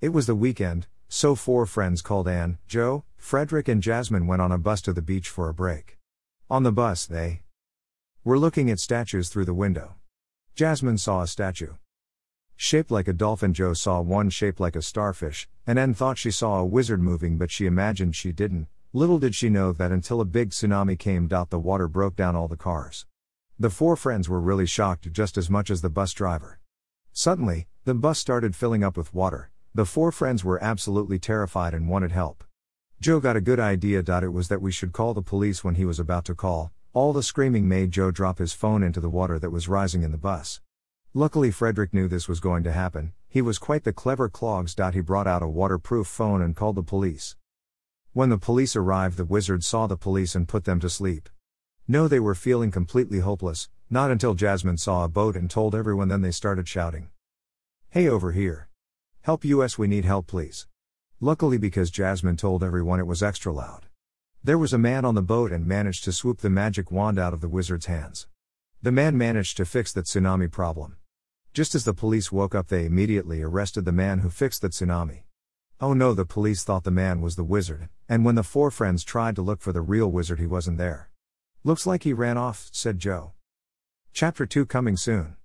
It was the weekend, so four friends called Anne, Joe, Frederick, and Jasmine went on a bus to the beach for a break. On the bus, they were looking at statues through the window. Jasmine saw a statue shaped like a dolphin. Joe saw one shaped like a starfish, and Anne thought she saw a wizard moving, but she imagined she didn't. Little did she know that until a big tsunami came, the water broke down all the cars. The four friends were really shocked just as much as the bus driver. Suddenly, the bus started filling up with water, the four friends were absolutely terrified and wanted help. Joe got a good idea. It was that we should call the police when he was about to call. All the screaming made Joe drop his phone into the water that was rising in the bus. Luckily, Frederick knew this was going to happen. He was quite the clever clogs. He brought out a waterproof phone and called the police. When the police arrived, the wizard saw the police and put them to sleep. No, they were feeling completely hopeless, not until Jasmine saw a boat and told everyone, then they started shouting. Hey, over here. Help US, we need help, please. Luckily, because Jasmine told everyone it was extra loud. There was a man on the boat and managed to swoop the magic wand out of the wizard's hands. The man managed to fix that tsunami problem. Just as the police woke up, they immediately arrested the man who fixed the tsunami. Oh no, the police thought the man was the wizard, and when the four friends tried to look for the real wizard, he wasn't there. Looks like he ran off, said Joe. Chapter 2 coming soon.